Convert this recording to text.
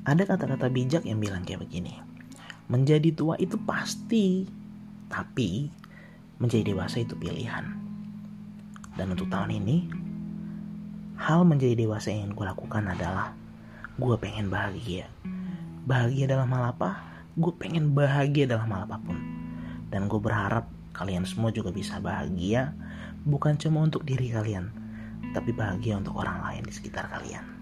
Ada kata-kata bijak yang bilang kayak begini. Menjadi tua itu pasti, tapi menjadi dewasa itu pilihan. Dan untuk tahun ini, hal menjadi dewasa yang gue lakukan adalah gue pengen bahagia. Bahagia dalam hal apa? Gue pengen bahagia dalam hal apa pun. Dan gue berharap kalian semua juga bisa bahagia, bukan cuma untuk diri kalian, tapi bahagia untuk orang lain di sekitar kalian.